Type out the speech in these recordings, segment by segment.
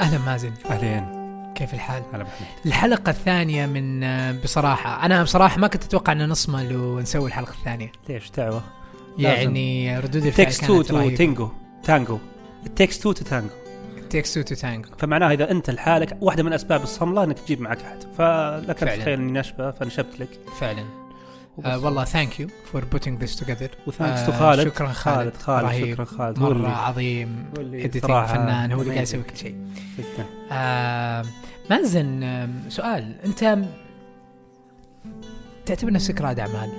أهلا مازن. أهلين. كيف الحال؟ هلا محمد الحلقة الثانية من بصراحة أنا بصراحة ما كنت أتوقع أن نصمل ونسوي الحلقة الثانية. ليش؟ دعوة؟ لازم. يعني ردود الفعل takes two to تينجو تانجو ال takes two to tango takes two tango فمعناها إذا أنت لحالك واحدة من أسباب الصملة إنك تجيب معك أحد. فلك. أن تتخيل إني نشبه فنشبت لك. فعلا. آه والله thank you for putting this together و thanks to خالد. شكرا خالد خالد. خالد. شكرا خالد. مرة اللي عظيم. editing فنان هو اللي قاعد يسوي كل شيء. آه مازن آه، سؤال. أنت تعتبر نفسك رائد أعمال؟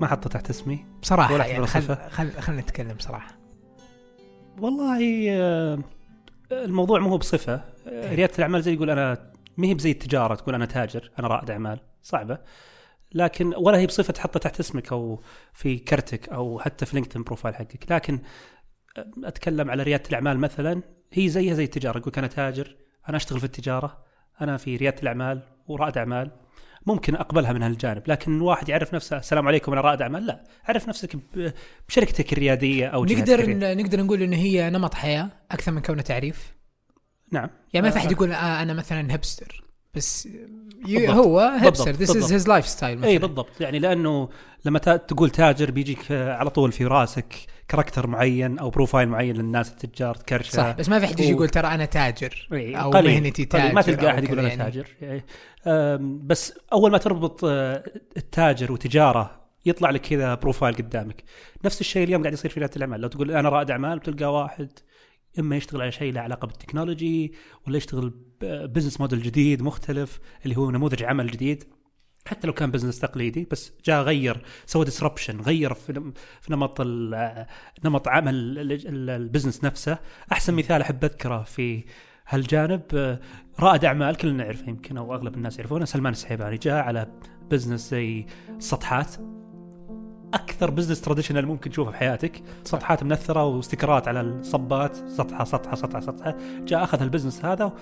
ما حطه تحت اسمي. بصراحة ولا يعني خل؟ خل خلينا نتكلم بصراحة. والله الموضوع مو هو بصفة. ريادة الأعمال زي يقول أنا ما هي بزي التجارة تقول أنا تاجر أنا رائد أعمال. صعبة. لكن ولا هي بصفة تحطها تحت اسمك أو في كرتك أو حتى في لينكدين profile حقك. لكن أتكلم على ريادة الأعمال مثلا هي زيها زي التجارة. يقول أنا تاجر أنا أشتغل في التجارة أنا في ريادة الأعمال ورائد أعمال. ممكن أقبلها من هالجانب. لكن واحد يعرف نفسه السلام عليكم أنا رائد أعمال. لا عرف نفسك بشركتك الريادية أو نقدر. نقدر نقول انه هي نمط حياة أكثر من كونه تعريف. نعم يعني ما في آه، احد يقول آه أنا مثلا hipster بس بالضبط. هو hipster. This is. His lifestyle اي بالضبط يعني لأنه لما تقول تاجر بيجيك آه، على طول في رأسك character معين أو profile معين للناس التجار تكرشه صح بس ما في أحد يجي يقول ترى أنا تاجر إي، أو قليل- مهنتي قليل. تاجر ما تلقى أحد يقول أنا يعني. تاجر يعني بس أول ما تربط آه، التاجر وتجارة يطلع لك كذا profile قدامك نفس الشيء اليوم قاعد يصير في ريادة الأعمال لو تقول أنا رائد أعمال بتلقى واحد إما يشتغل على شيء له علاقة بال technology ولا يشتغل business model جديد مختلف اللي هو نموذج عمل جديد. حتى لو كان business تقليدي بس جاء غير سوى disruption غير في نم- في نمط نمط عمل ال- ال- ال business نفسه. أحسن مثال أحب أذكره في هالجانب آه، رائد أعمال كلنا نعرفه يمكن أو أغلب الناس يعرفونه سلمان السحيباني جاء على business زي السطحات أكثر business traditional ممكن تشوفه في حياتك سطحات منثرة و stickerات على الصبات. سطحه سطحه سطحه سطحه جاء أخذ ال business هذا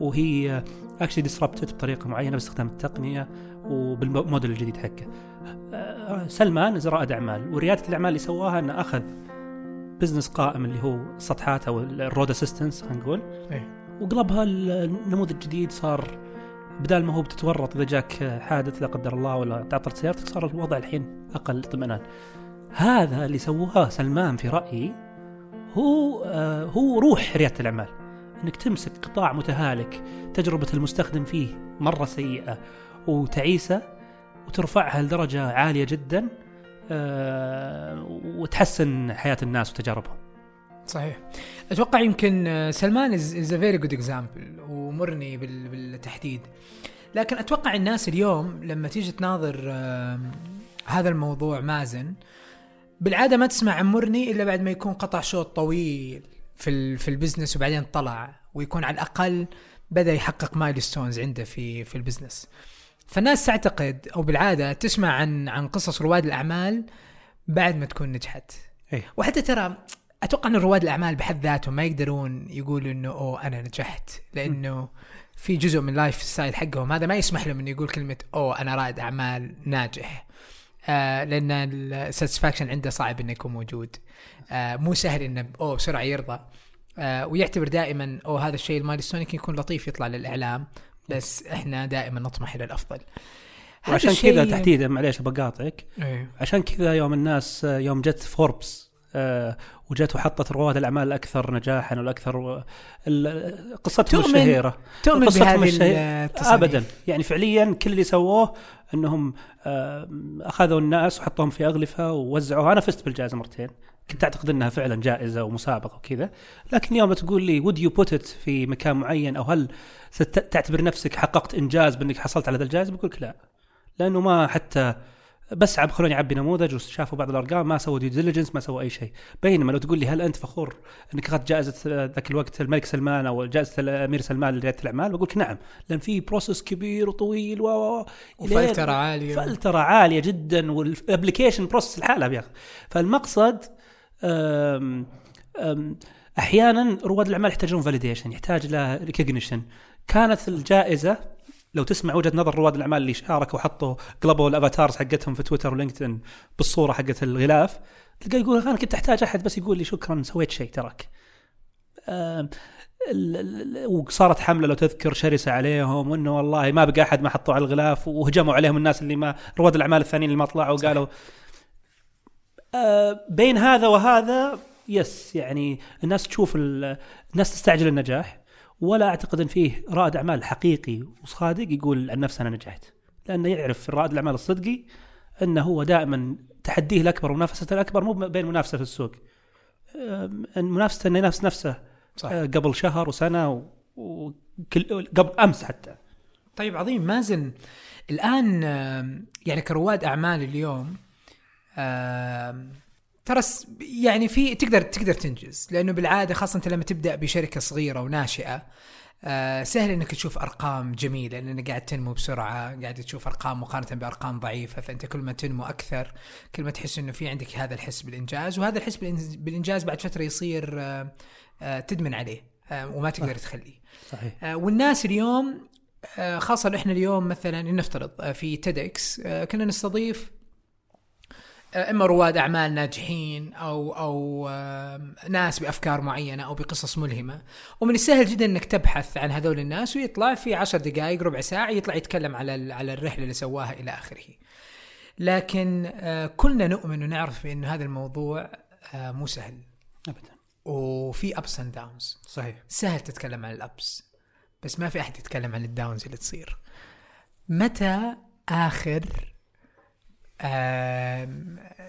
وهي actually disrupted بطريقة معينة باستخدام التقنية وبالموديل الجديد حقه. سلمان رائد أعمال. وريادة الأعمال اللي سواها إنه أخذ business قائم اللي هو السطحات أو ال road assistance خلينا نقول. إيه. وقلبها النموذج الجديد صار بدال ما هو بتتورط إذا جاك حادث لا قدر الله ولا تعطلت سيارتك صار الوضع الحين أقل اطمئنان. هذا اللي سواه سلمان في رأيي هو آه هو روح ريادة الأعمال إنك تمسك قطاع متهالك تجربة المستخدم فيه مرة سيئة وتعيسة وترفعها لدرجة عالية جدا آه وتحسن حياة الناس وتجاربهم. صحيح أتوقع يمكن آه، سلمان is a very good example ومرني بال- بالتحديد لكن أتوقع الناس اليوم لما تيجي تناظر هذا الموضوع مازن. بالعادة ما تسمع عن مرني إلا بعد ما يكون قطع شوط طويل في في ال business وبعدين طلع ويكون على الأقل بدأ يحقق milestones عنده في في ال business. فالناس تعتقد أو بالعادة تسمع عن عن قصص رواد الأعمال بعد ما تكون نجحت. إيه. وحتى ترى أتوقع إن رواد الأعمال بحد ذاتهم ما يقدرون يقولوا إنه oh أنا نجحت. لأنه في جزء من lifestyle حقهم. هذا ما يسمح لهم إنه يقول كلمة oh أنا رائد أعمال ناجح. آه لأن ال satisfaction عنده صعب إنه يكون موجود. آه مو سهل إنه oh بسرعة يرضى. آه ويعتبر دائما oh هذا الشيء ال milestone يمكن يكون لطيف يطلع للإعلام بس إحنا دائما نطمح إلى الأفضل. هذا وعشان الشيء- كذا تحديدا معليش بقاطعك إيه. عشان كذا يوم الناس يوم جت فوربس آه، وجت وحطت رواد الأعمال الاكثر نجاحا والأكثر ال- قصتهم تؤمن الشهيرة. تؤمن بهذه الشهيرة. ابدا. يعني فعليا كل اللي سووه انهم آه، اخذوا الناس وحطوهم في اغلفه ووزعوها. أنا فزت بالجائزة مرتين. كنت اعتقد انها فعلا جائزة ومسابقة وكذا. لكن يوم تقول لي would you put في مكان معين أو هل تعتبر نفسك حققت إنجاز بأنك حصلت على ذا الجائزة؟ بقول لك لا. لأنه ما حتى بس عب خلوني أعبي نموذج وشافوا بعض الأرقام ما سووا due diligence ما سووا أي شيء. بينما لو تقول لي هل أنت فخور إنك أخذت جائزة ذاك الوقت الملك سلمان أو جائزة الأمير سلمان لريادة الأعمال؟ بقول لك نعم. لأن في process كبير وطويل و و- وفلترة عالية. فلترة عالية جدا وال application process لحالها بياخذ فالمقصد أم أم أحيانا رواد الأعمال يحتاجون validation يحتاج له recognition كانت الجائزة لو تسمع وجهة نظر رواد الأعمال اللي شاركوا وحطوا قلبوا ال avatars حقتهم في تويتر ولينكدين بالصورة حقت الغلاف تلقاه يقول أنا كنت أحتاج أحد بس يقول لي شكرا سويت شيء تراك ال- وصارت حملة لو تذكر شرسة عليهم وإنه والله ما بقى أحد ما حطوا على الغلاف وهجموا عليهم الناس اللي ما رواد الأعمال الثانيين اللي ما طلعوا وقالوا. آه، بين هذا وهذا يس يعني الناس تشوف ال- الناس تستعجل النجاح. ولا أعتقد إن فيه رائد أعمال حقيقي وصادق يقول عن نفسه أنا نجحت. لأنه يعرف رائد الأعمال الصدقي أنه هو دائما تحديه الأكبر ومنافسته الأكبر مو بين منافسة في السوق. منافسته إنه ينافس نفسه صح. آه، قبل شهر وسنة وكل قبل أمس حتى. طيب عظيم. مازن الآن يعني كرواد أعمال اليوم ترى يعني في تقدر تقدر تنجز. لأنه بالعادة خاصة أنت لما تبدأ بشركة صغيرة وناشئة آه، سهل إنك تشوف أرقام جميلة لانك قاعد تنمو بسرعة قاعد تشوف أرقام مقارنة بأرقام ضعيفة فأنت كل ما تنمو أكثر كل ما تحس إنه في عندك هذا الحس بالإنجاز وهذا الحس بالإنجاز بعد فترة يصير آه، آه، تدمن عليه آه، وما تقدر تخليه. صحيح. آه، والناس اليوم آه، خاصة إحنا اليوم مثلا نفترض في تيدكس كنا نستضيف إما رواد أعمال ناجحين أو أو ناس بأفكار معينة أو بقصص ملهمة. ومن السهل جدا إنك تبحث عن هذول الناس ويطلع في عشر دقائق ربع ساعة يطلع يتكلم على على الرحلة اللي سواها إلى آخره. لكن آه، كلنا نؤمن ونعرف بأن هذا الموضوع آه، مو سهل. ابدا. وفي ups and downs. صحيح. سهل تتكلم عن ال ups بس ما في أحد يتكلم عن ال downs اللي تصير. متى آخر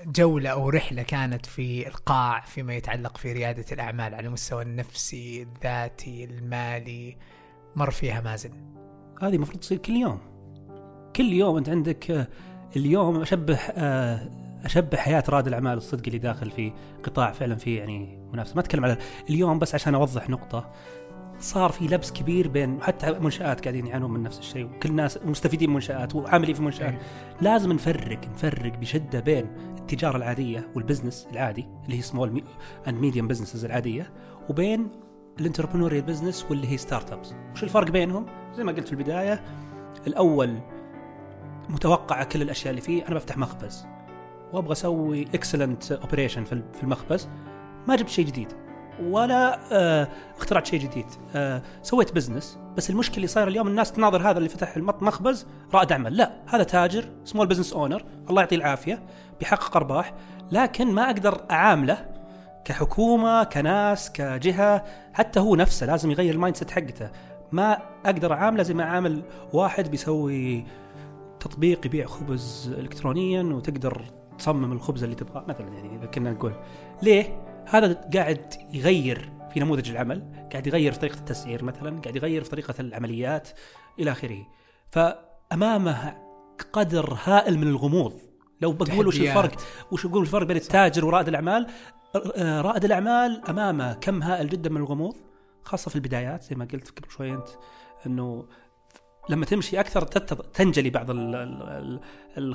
جولة أو رحلة كانت في القاع فيما يتعلق في ريادة الأعمال على المستوى النفسي الذاتي المالي مر فيها مازن. هذه المفروض تصير كل يوم. كل يوم أنت عندك آه، اليوم أشبه آه، أشبه حياة رائد الأعمال الصدق اللي داخل في قطاع فعلا فيه يعني منافسة. ما أتكلم على اليوم بس عشان أوضح نقطة. صار في لبس كبير بين حتى منشآت قاعدين يعانون من نفس الشيء وكل الناس مستفيدين من منشآت وعاملين في منشآت. لازم نفرق نفرق بشدة بين التجارة العادية وال business العادي اللي هي small and medium businesses العادية وبين ال entrepreneurial business واللي هي startups وش الفرق بينهم؟ زي ما قلت في البداية الأول متوقعه كل الأشياء اللي فيه أنا بفتح مخبز وأبغى أسوي excellent operation في في المخبز ما جبت شيء جديد. ولا آه اخترعت شيء جديد. آه سويت business بس المشكلة اللي صاير اليوم الناس تناظر هذا اللي فتح المط- مخبز رائد أعمال. لا هذا تاجر small business owner الله يعطيه العافية بيحقق أرباح لكن ما أقدر أعامله كحكومة كناس كجهة حتى هو نفسه لازم يغير ال mindset حقته. ما أقدر أعامله زي ما اعامل واحد بيسوي تطبيق يبيع خبز الكترونيا وتقدر تصمم الخبز اللي تبغاه مثلا يعني إذا كنا نقول. ليه؟ هذا قاعد يغير في نموذج العمل، قاعد يغير في طريقة التسعير مثلا، قاعد يغير في طريقة العمليات إلى آخره. فأمامه قدر هائل من الغموض. لو بقول وش. الفرق وش أقول الفرق بين التاجر ورائد الأعمال؟ آه، رائد الأعمال أمامه كم هائل جدا من الغموض خاصة في البدايات زي ما قلت قبل شوي أنت إنه لما تمشي أكثر تنجلي بعض خلينا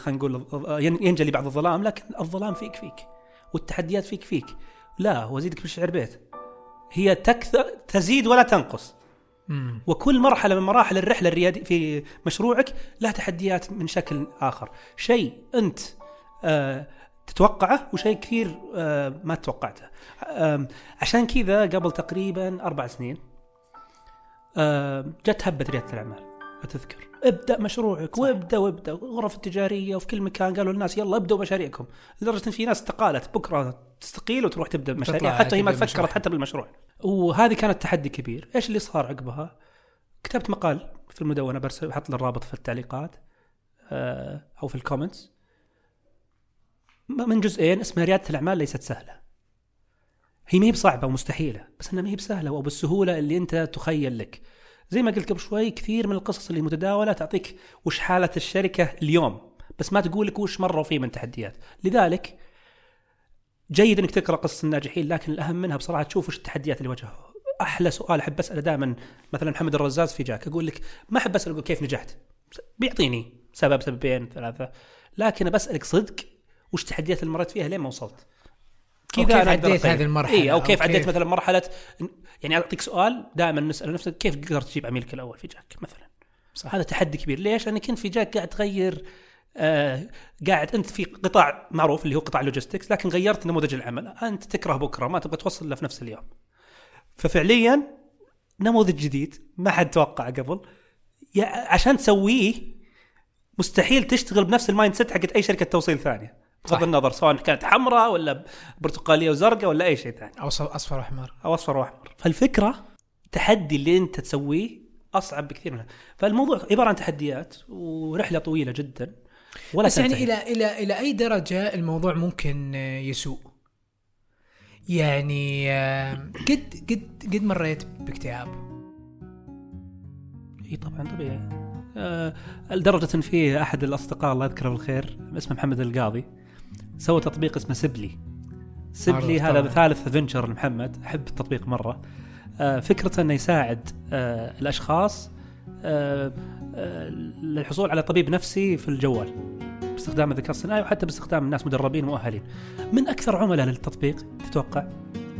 نقول ين- ينجلي بعض الظلام لكن الظلام فيك فيك والتحديات فيك فيك لا وازيدك بالشعر بيت. هي تكثر تزيد ولا تنقص. مم. وكل مرحلة من مراحل الرحلة الريادي في مشروعك لها تحديات من شكل آخر. شيء أنت آه تتوقعه وشيء كثير آه ما توقعته. آه عشان كذا قبل تقريبا أربع سنين آه جت هبة ريادة الأعمال. أتذكر. ابدأ مشروعك وابدأ وابدأ. غرف التجارية وفي كل مكان قالوا للناس يلا ابدوا مشاريعكم. لدرجة إن في ناس استقالت بكرة تستقيل وتروح تبدأ مشاريع تطلع حتى هي ما فكرت. حتى بالمشروع. وهذه كانت تحدي كبير. إيش اللي صار عقبها؟ كتبت مقال في المدونة برسل بحط الرابط في التعليقات آه، أو في الكومنتس من جزئين اسمها ريادة الأعمال ليست سهلة. هي ما هي بصعبة ومستحيلة بس إنها ما هي بسهلة أو بالسهولة اللي أنت تخيل لك. زي ما قلت قبل شوي كثير من القصص اللي متداولة تعطيك وش حالة الشركة اليوم بس ما تقول لك وش مروا فيه من تحديات. لذلك جيد إنك تقرأ قصص الناجحين لكن الأهم منها بصراحة تشوف وش التحديات اللي واجهوها أحلى سؤال أحب أسأله دائما مثلا محمد الرزاز في جاك أقول لك ما أحب اسال أقول كيف نجحت؟ بيعطيني سبب سببين ثلاثة. لكن بسالك صدق وش التحديات اللي مريت فيها؟ لين ما وصلت؟ أو كيف عديت. هذه المرحلة، إيه أو أو كيف عديت كيف- مثلا مرحلة يعني أعطيك سؤال دائما نسأل نفسك كيف قدرت تجيب عميلك الأول في جاك مثلا؟ صح. هذا تحدي كبير. ليش؟ لانك انت في جاك قاعد تغير آه قاعد أنت في قطاع معروف اللي هو قطاع logistics لكن غيرت نموذج العمل. أنت تكره بكرة ما تبغى توصل له في نفس اليوم. ففعليا نموذج جديد ما حد توقع قبل. عشان تسويه مستحيل تشتغل بنفس ال mindset حقت أي شركة توصيل ثانية. بغض. النظر سواء كانت حمراء ولا برتقالية وزرقاء ولا أي شيء ثاني. أو أصفر وأحمر. أو أصفر وأحمر. فالفكرة التحدي اللي أنت تسويه أصعب بكثير منها. فالموضوع عبارة عن تحديات ورحلة طويلة جدا. ولا بس يعني تنتهي. إلى إلى إلى أي درجة الموضوع ممكن آه، يسوء؟ يعني آه، قد قد قد مريت باكتئاب. إي طبعا طبيعي. آه لدرجة إن في أحد الأصدقاء الله يذكره بالخير اسمه محمد القاضي سوى تطبيق اسمه سبلي. سبلي هذا طبعاً. ثالث فينشر لمحمد أحب التطبيق مرة. آه فكرته إنه يساعد آه الأشخاص آه للحصول على طبيب نفسي في الجوال. باستخدام الذكاء الصناعي وحتى باستخدام ناس مدربين مؤهلين من أكثر عملاء للتطبيق تتوقع؟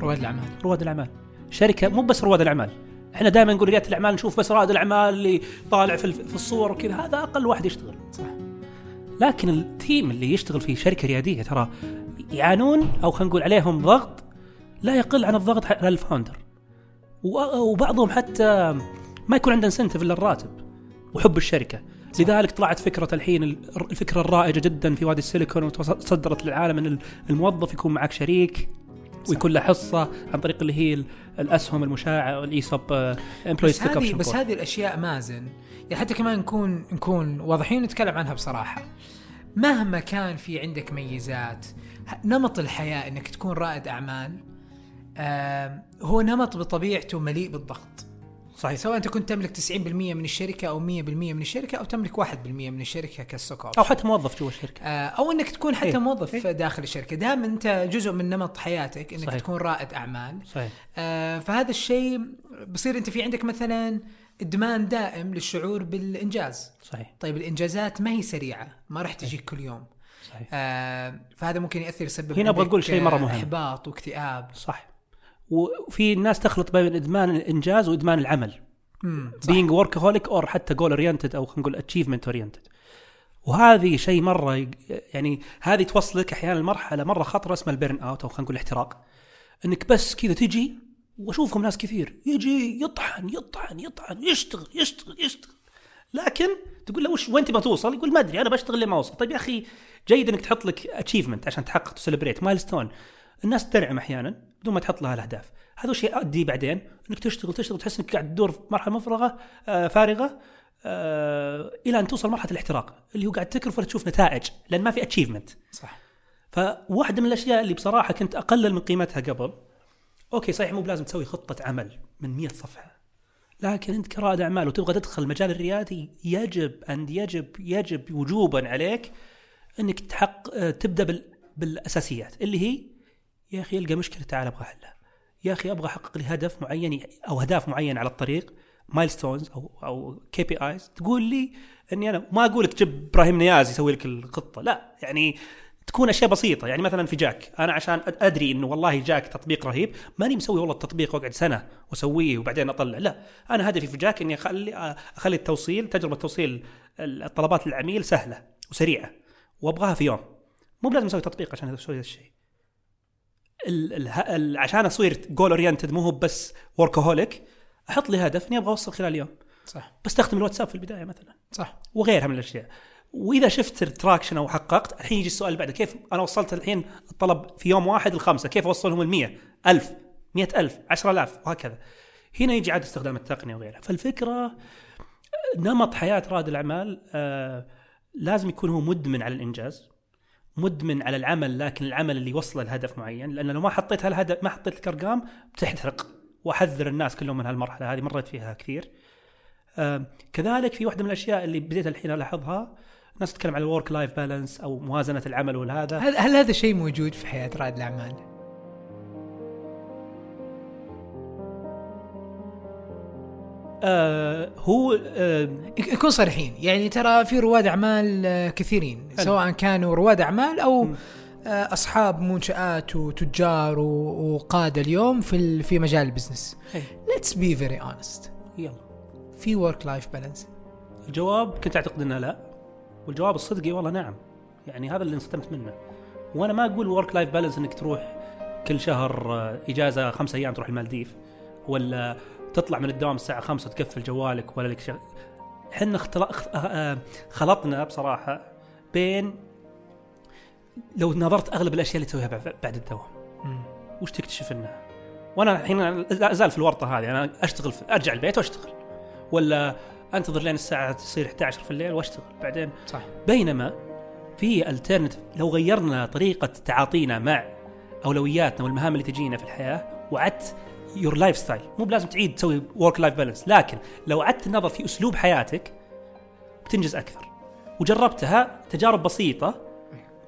رواد الأعمال. رواد الأعمال. شركة مو بس رواد الأعمال. إحنا دائما نقول رياده الأعمال نشوف بس رائد الأعمال اللي طالع في في الصور وكذا. هذا أقل واحد يشتغل. صح. لكن التيم اللي يشتغل في شركة ريادية ترى يعانون أو خلينا نقول عليهم ضغط لا يقل عن الضغط على ال founder. وبعضهم حتى ما يكون عنده incentive إلا الراتب. وحب الشركة. لذلك طلعت فكرة الحين ال- الفكرة الرائجة جدا في وادي السيليكون وتصدرت للعالم إن الموظف يكون معك شريك ويكون له حصة عن طريق اللي هي ال- الأسهم المشاعة وال ESOP employee بس هذه بس هذه الأشياء مازن. يعني حتى كمان نكون نكون واضحين ونتكلم عنها بصراحة. مهما كان في عندك ميزات نمط الحياة إنك تكون رائد أعمال آه هو نمط بطبيعته مليء بالضغط. صحيح سواء أنت كنت تملك 90% من الشركة أو 100% من الشركة أو تملك 1% من الشركة كالسوك أو حتى موظف جوا الشركة. آه، أو إنك تكون حتى إيه. موظف إيه. داخل الشركة. دام أنت جزء من نمط حياتك إنك صحيح. تكون رائد أعمال. صحيح. آه، فهذا الشيء بصير أنت في عندك مثلا إدمان دائم للشعور بالإنجاز. صحيح. طيب الإنجازات ما هي سريعة ما راح تجيك كل يوم. صحيح. آه، فهذا ممكن يأثر يسبب هنا أبغى عندك، أقول شيء مرة آه، مهم. إحباط واكتئاب. صح. وفي ناس تخلط بين إدمان الإنجاز وإدمان العمل. being workaholic or حتى goal oriented أو خلينا نقول achievement oriented. وهذه شيء مرة يعني هذه توصلك أحيانا لمرحلة مرة خطرة اسمها ال burnout أو خلينا نقول الاحتراق. إنك بس كذا تجي وأشوفهم ناس كثير. يجي يطحن يطحن يطحن يشتغل يشتغل يشتغل. لكن تقول له وش وين تبغى توصل؟ يقول ما أدري أنا بشتغل لما أوصل، طيب يا أخي جيد إنك تحط لك achievement عشان تحقق ت celebrate milestone الناس تنعم أحيانا بدون ما تحط لها الأهداف، هذا وش يؤدي بعدين إنك تشتغل تشتغل تحس إنك قاعد تدور في مرحلة مفرغة آه فارغة آه إلى أن توصل مرحلة الاحتراق اللي هو قاعد تكرف ولا تشوف نتائج لأن ما في achievement صح. فواحدة من الأشياء اللي بصراحة كنت أقلل من قيمتها قبل okay صحيح مو بلازم تسوي خطة عمل من 100 صفحة لكن أنت كرائد أعمال وتبغى تدخل المجال الريادي يجب أن يجب يجب وجوبا عليك إنك تحق آه، تبدأ بال... بالأساسيات اللي هي يا أخي ألقى مشكلة تعال أبغى احلها يا أخي أبغى أحقق لي هدف معين أو أهداف معينة على الطريق milestones أو KPIs تقول لي إني أنا ما أقول لك تجيب إبراهيم نياز يسوي لك الخطة لا. يعني تكون أشياء بسيطة. يعني مثلا في جاك. أنا عشان أدري إنه والله جاك تطبيق رهيب ماني مسوي والله التطبيق وأقعد سنة وأسويه وبعدين أطلع لا. أنا هدفي في جاك إني أخلي أخلي التوصيل تجربة توصيل الطلبات للعميل سهلة وسريعة وأبغاها في يوم. مو بلازم أسوي تطبيق عشان أسوي هذا الشيء. ال ال ال عشان أصير goal oriented مو هو بس workaholic أحط لي هدف إني أبغى أوصل خلال يوم. صح. بستخدم الواتساب في البداية مثلا. صح. وغيرها من الأشياء. وإذا شفت ال traction أو حققت الحين يجي السؤال بعده كيف أنا وصلت الحين الطلب في يوم واحد الخمسة كيف أوصلهم ال 100 1000 100000 10000 وهكذا. هنا يجي عاد استخدام التقنية وغيرها. فالفكرة نمط حياة رائد الأعمال آه لازم يكون هو مدمن على الإنجاز. مدمن على العمل لكن العمل اللي يوصله لهدف معين لأن لو ما حطيت هالهدف ما حطيت لك ارقام بتحترق. وأحذر الناس كلهم من هالمرحلة هذه مريت فيها كثير. كذلك في واحدة من الأشياء اللي بديت الحين ألاحظها الناس تتكلم عن ال work life balance أو موازنة العمل والهذا. هل هذا شيء موجود في حياة رائد الأعمال؟ آه هو آه نكون صريحين. يعني ترى في رواد أعمال آه، كثيرين. سواء كانوا رواد أعمال أو. آه، أصحاب منشآت وتجار وقادة اليوم في في مجال البزنس. let's be very honest يلا. في work life balance الجواب كنت أعتقد إنه لا. والجواب الصدقي والله نعم. يعني هذا اللي انصدمت منه. وأنا ما أقول work life balance إنك تروح كل شهر آه، إجازة خمسة أيام تروح المالديف ولا تطلع من الدوام الساعة خمسة وتقفل جوالك ولا لك شغل. إحنا آه، آه، خلطنا بصراحة بين لو نظرت أغلب الأشياء اللي تسويها بعد- الدوام. وش تكتشف إنها؟ وأنا الحين لا أزال في الورطة هذه أنا أشتغل في أرجع البيت وأشتغل. ولا أنتظر لين الساعة تصير 11 في الليل وأشتغل. بعدين صح. بينما في الترنت لو غيرنا طريقة تعاطينا مع أولوياتنا والمهام اللي تجينا في الحياة وعدت your lifestyle مو بلازم تعيد تسوي work life balance لكن لو عدت النظر في أسلوب حياتك بتنجز أكثر. وجربتها تجارب بسيطة.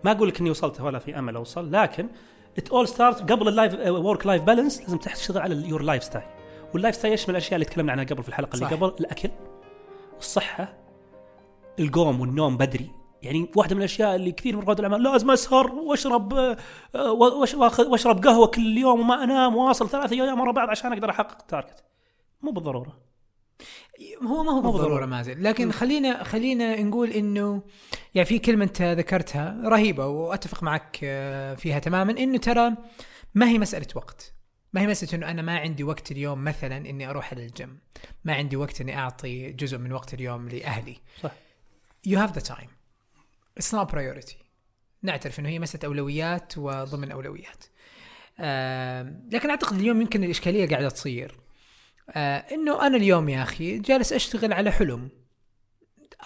ما أقول لك إني وصلتها ولا في أمل أوصل لكن it all starts قبل ال life work life balance لازم تشتغل على your lifestyle وال lifestyle يشمل الأشياء اللي تكلمنا عنها قبل في الحلقة اللي صح. قبل؟ الأكل الصحة النوم والنوم بدري. يعني واحدة من الأشياء اللي كثير من رواد الأعمال لازم أسهر وأشرب آه، وأشرب قهوة كل يوم وما أنام وأصل ثلاثة أيام ورا بعض عشان أقدر أحقق ال target مو بالضرورة. هو ما هو بالضرورة. بالضرورة مازن. لكن خلينا خلينا نقول إنه يعني في كلمة أنت ذكرتها رهيبة وأتفق معك آه، فيها تماما إنه ترى ما هي مسألة وقت. ما هي مسألة إنه أنا ما عندي وقت اليوم مثلا إني أروح على الجيم. ما عندي وقت إني أعطي جزء من وقت اليوم لأهلي. صح. You have the time. It's not priority. نعترف إنه هي مسألة أولويات وضمن أولويات. آم، لكن أعتقد اليوم يمكن الإشكالية قاعدة تصير. آه، إنه أنا اليوم يا أخي جالس أشتغل على حلم.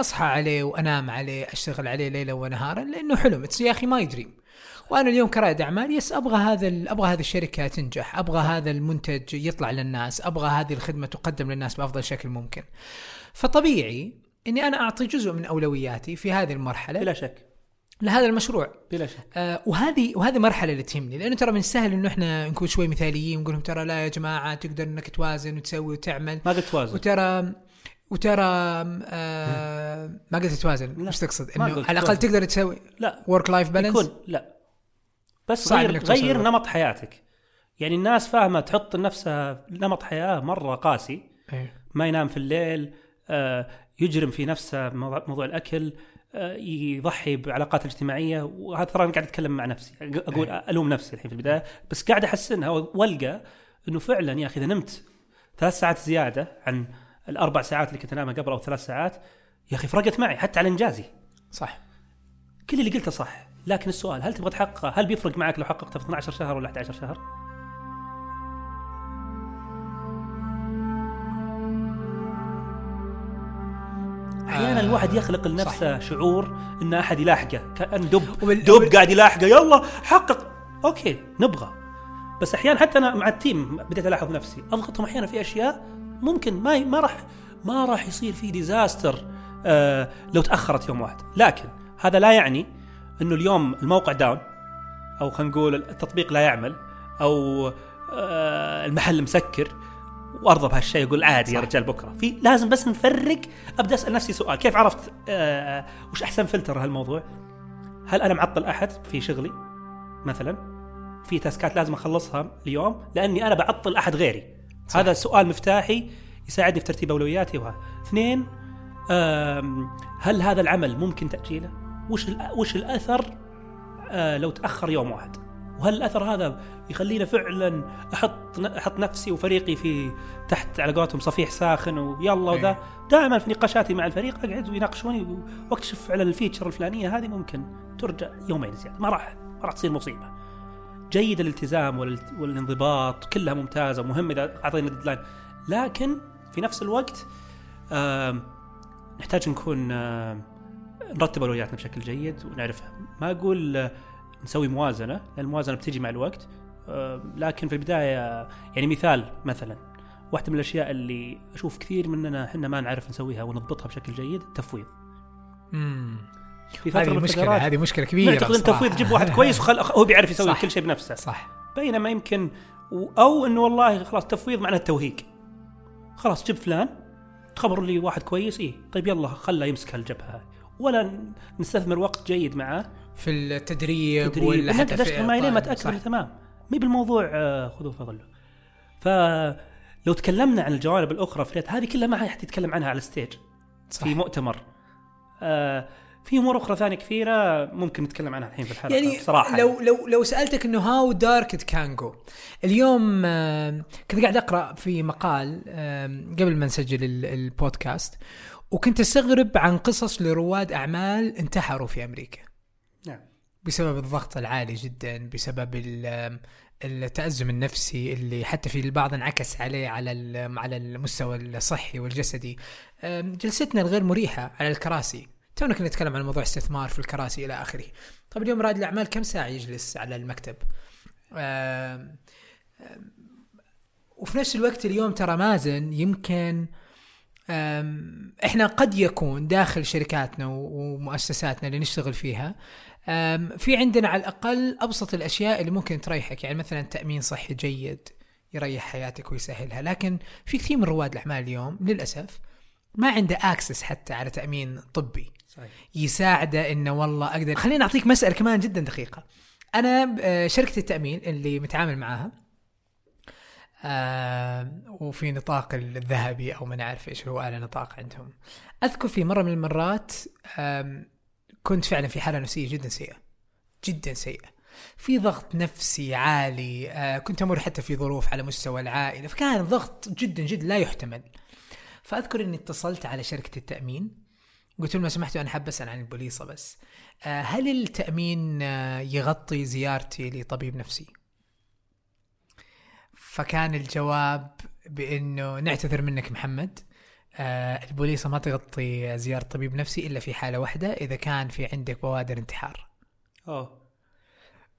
أصحى عليه وأنام عليه أشتغل عليه ليلا ونهارا لأنه حلم. يا أخي my dream وأنا اليوم كرائد أعمال yes أبغى هذا أبغى هذه الشركة تنجح. أبغى هذا المنتج يطلع للناس. أبغى هذه الخدمة تقدم للناس بأفضل شكل ممكن. فطبيعي إني أنا أعطي جزء من أولوياتي في هذه المرحلة. بلا شك. لهذا المشروع. بلا شك. آه وهذه وهذه مرحلة اللي تهمني لأنه ترى من السهل إنه إحنا نكون شوي مثاليين ونقول لهم ترى لا يا جماعة تقدر إنك توازن وتسوي وتعمل. ما قلت توازن. وترى وترى آه ما قلت توازن وش تقصد؟ إنه على الأقل توازن. تقدر تسوي لا. work life balance يكون لا. بس صعب غير غير. نمط حياتك. يعني الناس فاهمة تحط نفسها نمط حياة مرة قاسي. ما ينام في الليل آه، يجرم في نفسه موضوع الأكل آه، يضحي بعلاقات الاجتماعية وهذا ترى أنا قاعد أتكلم مع نفسي أقول ألوم نفسي الحين في البداية بس قاعد احسنها والقى إنه فعلا يا أخي إذا نمت ثلاث ساعات زيادة عن الأربع ساعات اللي كنت أنامها قبل أو ثلاث ساعات يا أخي فرقت معي حتى على إنجازي. صح. كل اللي قلته صح لكن السؤال هل تبغى تحققه؟ هل بيفرق معك لو حققته في 12 شهر ولا 11 شهر؟ أحيانا آه، الواحد يخلق لنفسه شعور إن أحد يلاحقه كأن دب. وبال- دب قاعد يلاحقه يلا حقق. okay نبغى. بس أحيانا حتى أنا مع ال team بديت ألاحظ نفسي أضغطهم أحيانا في أشياء ممكن ما ما راح ما راح يصير في disaster آه لو تأخرت يوم واحد. لكن هذا لا يعني إنه اليوم الموقع down أو خلينا نقول التطبيق لا يعمل أو آه المحل مسكر. وأرضى بهالشيء أقول عادي يا. رجال بكرة. في لازم بس نفرق أبدأ أسأل نفسي سؤال. كيف عرفت آه وش أحسن فلتر هالموضوع؟ هل أنا معطل أحد في شغلي؟ مثلا في تاسكات لازم أخلصها اليوم لأني أنا بعطل أحد غيري. صح. هذا سؤال مفتاحي يساعدني في ترتيب أولوياتي. وهذا اثنين هل هذا العمل ممكن تأجيله؟ وش وش الأثر آه، لو تأخر يوم واحد؟ وهل الاثر هذا يخلينا فعلا أحط أحط نفسي وفريقي في تحت على قولتهم صفيح ساخن ويلا وذا. إيه. دائما في نقاشاتي مع الفريق أقعد ويناقشوني وأكتشف على الفيتشر الفلانية هذه ممكن ترجع يومين زيادة. ما راح ما راح تصير مصيبة. جيد الالتزام والانضباط كلها ممتازة ومهم إذا أعطينا ديدلاين لكن في نفس الوقت آم، نحتاج نكون آم، نرتب أولوياتنا بشكل جيد ونعرفها. ما أقول آه، نسوي موازنة لأن الموازنة بتجي مع الوقت آم، لكن في البداية يعني مثال مثلا واحدة من الأشياء اللي أشوف كثير مننا إحنا ما نعرف نسويها ونضبطها بشكل جيد التفويض مم. في فترة هذه مشكلة هذه مشكلة كبيرة نعتقد إن. التفويض جيب واحد كويس وخل هو بيعرف يسوي. كل شيء بنفسه صح بينما يمكن و- أو إنه والله خلاص التفويض معناه التوهيق خلاص جيب فلان تخبر لي واحد كويس إيه طيب يلا خله يمسك هالجبهة هذه ولا نستثمر وقت جيد معاه في التدريب تدريب. ولا حتى لين ما طيب، تأكد تمام مي بالموضوع آه، خذوه فضله فلو تكلمنا عن الجوانب الأخرى في هذه كلها ما حد يتكلم عنها على الستيج صح. في مؤتمر. آه في أمور أخرى ثانية كثيرة ممكن نتكلم عنها الحين في الحلقة يعني بصراحة. لو لو لو سألتك إنه هاو دارك كان جو اليوم آه، كنت قاعد أقرأ في مقال آه، قبل ما نسجل ال- البودكاست وكنت أستغرب عن قصص لرواد أعمال انتحروا في أمريكا. بسبب الضغط العالي جدا بسبب ال- التأزم النفسي اللي حتى في البعض انعكس عليه على على المستوى الصحي والجسدي. جلستنا الغير مريحة على الكراسي. تونا كنا نتكلم عن موضوع استثمار في الكراسي إلى آخره. طب اليوم رائد الأعمال كم ساعة يجلس على المكتب؟ وفي نفس الوقت اليوم ترى مازن يمكن إحنا قد يكون داخل شركاتنا ومؤسساتنا اللي نشتغل فيها في عندنا على الأقل أبسط الأشياء اللي ممكن تريحك. يعني مثلا تأمين صحي جيد يريح حياتك ويسهلها. لكن في كثير من رواد الأعمال اليوم للأسف ما عنده اكسس حتى على تأمين طبي صحيح. يساعده إنه والله أقدر. خليني أعطيك مسألة كمان جدا دقيقة. أنا آه، شركة التأمين اللي متعامل معاها آه وفي نطاق الذهبي أو ما نعرف إيش هو اعلى نطاق عندهم. أذكر في مرة من المرات كنت فعلا في حالة نفسية جدا سيئة. جدا سيئة. في ضغط نفسي عالي آه كنت أمر حتى في ظروف على مستوى العائلة فكان ضغط جدا جدا لا يحتمل. فأذكر إني اتصلت على شركة التأمين قلت لهم لو سمحتوا أنا حاب أسأل عن البوليصة بس. آه هل التأمين آه يغطي زيارتي لطبيب نفسي؟ فكان الجواب بأنه نعتذر منك محمد. آه البوليصه ما تغطي زيارة طبيب نفسي إلا في حالة واحدة إذا كان في عندك بوادر انتحار. أوه.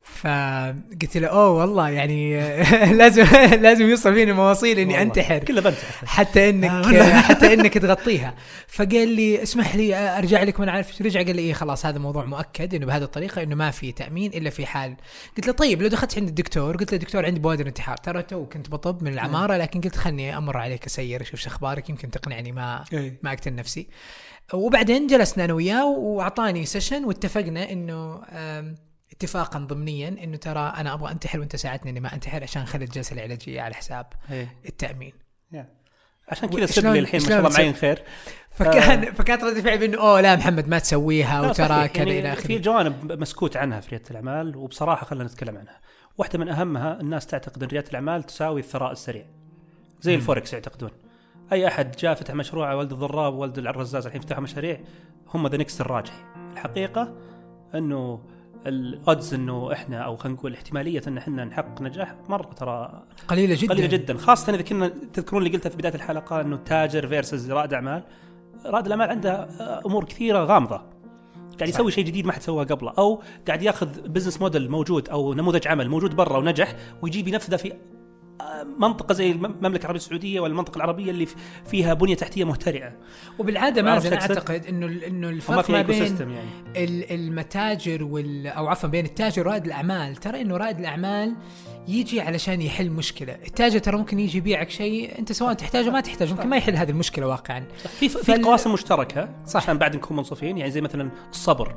فقلت له أوه والله يعني لازم لازم يوصل فيني مواصيل إني. أنتحر كله بنت حتى إنك آه. حتى إنك تغطيها فقال لي اسمح لي أرجع لك ما عارف. رجع قال لي إيه خلاص هذا موضوع مؤكد إنه بهذه الطريقة إنه ما في تأمين إلا في حال قلت له طيب لو دخلت عند الدكتور قلت له دكتور عندي بوادر انتحار ترى تو كنت بطب من العماره لكن قلت خلني أمر عليك أسير أشوف شو أخبارك يمكن تقنعني ما إيه. ما أقتل نفسي وبعدين جلسنا أنا وياه وأعطاني سيشن واتفقنا إنه اتفاقا ضمنيا إنه ترى أنا أبغى أنتحر وأنت ساعدتني إني ما أنتحر عشان خلي الجلسة العلاجية على حساب إيه. التأمين. عشان كذا سب لي الحين ما شاء الله معين خير فكان فكانت رد فعل انه أوه لا محمد ما تسويها وترى صحيح. كذا يعني إلى في اخره جوانب مسكوت عنها في ريادة الأعمال وبصراحة خلينا نتكلم عنها. واحدة من أهمها الناس تعتقد إن ريادة الأعمال تساوي الثراء السريع. زي مم. الفوركس يعتقدون. أي أحد جاء فتح مشروع ولد الضراب ولد الرزاز الحين فتحوا مشاريع هم the next الراجح. الحقيقة إنه ال odds إنه إحنا أو خلينا نقول احتمالية إن إحنا نحقق نجاح مرة ترى قليلة جدا. قليلة جدا. خاصة إذا كنا تذكرون اللي قلتها في بداية الحلقة إنه تاجر versus رائد أعمال. رائد الأعمال عنده أمور كثيرة غامضة. قاعد. يسوي شيء جديد ما حد سواه قبله. أو قاعد ياخذ business model موجود أو نموذج عمل موجود برا ونجح ويجيب ينفذه في منطقة زي الم- المملكة العربية السعودية ولا المنطقة العربية اللي في- فيها بنية تحتية مهترئه وبالعادة مازن؟ أعتقد إنه إنه الفرق ما بين يعني. ال- المتاجر وال أو عفوا بين التاجر ورائد الأعمال. ترى إنه رائد الأعمال يجي علشان يحل مشكلة. التاجر ترى ممكن يجي يبيعك شيء أنت سواء تحتاجه ما تحتاجه ممكن ما يحل هذه المشكلة واقعا. في في فال- قواسم مشتركة صح. عشان بعد نكون منصفين يعني زي مثلا الصبر.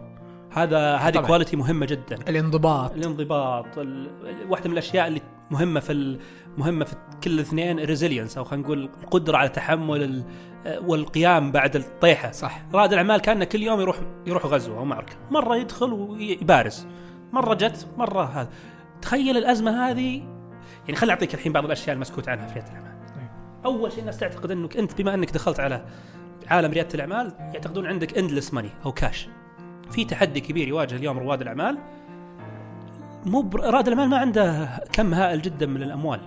هذا هذه. quality مهمة جدا. الانضباط. الانضباط ال- واحدة من الأشياء اللي مهمة في ال- مهمة في كل الاثنين ال resilience أو خلينا نقول القدرة على تحمل ال- والقيام بعد الطيحة. صح. رائد الأعمال كانه كل يوم يروح يروح غزوة أو معركة. مرة يدخل ويبارز. مرة جت مرة هذا. تخيل الأزمة هذه. يعني خليني أعطيك الحين بعض الأشياء المسكوت عنها في ريادة الأعمال. أول شيء الناس تعتقد إنك أنت بما إنك دخلت على عالم ريادة الأعمال يعتقدون عندك اندلس ماني أو كاش في تحدي كبير يواجه اليوم رواد الأعمال. مو رائد الأعمال ما عنده كم هائل جدا من الأموال.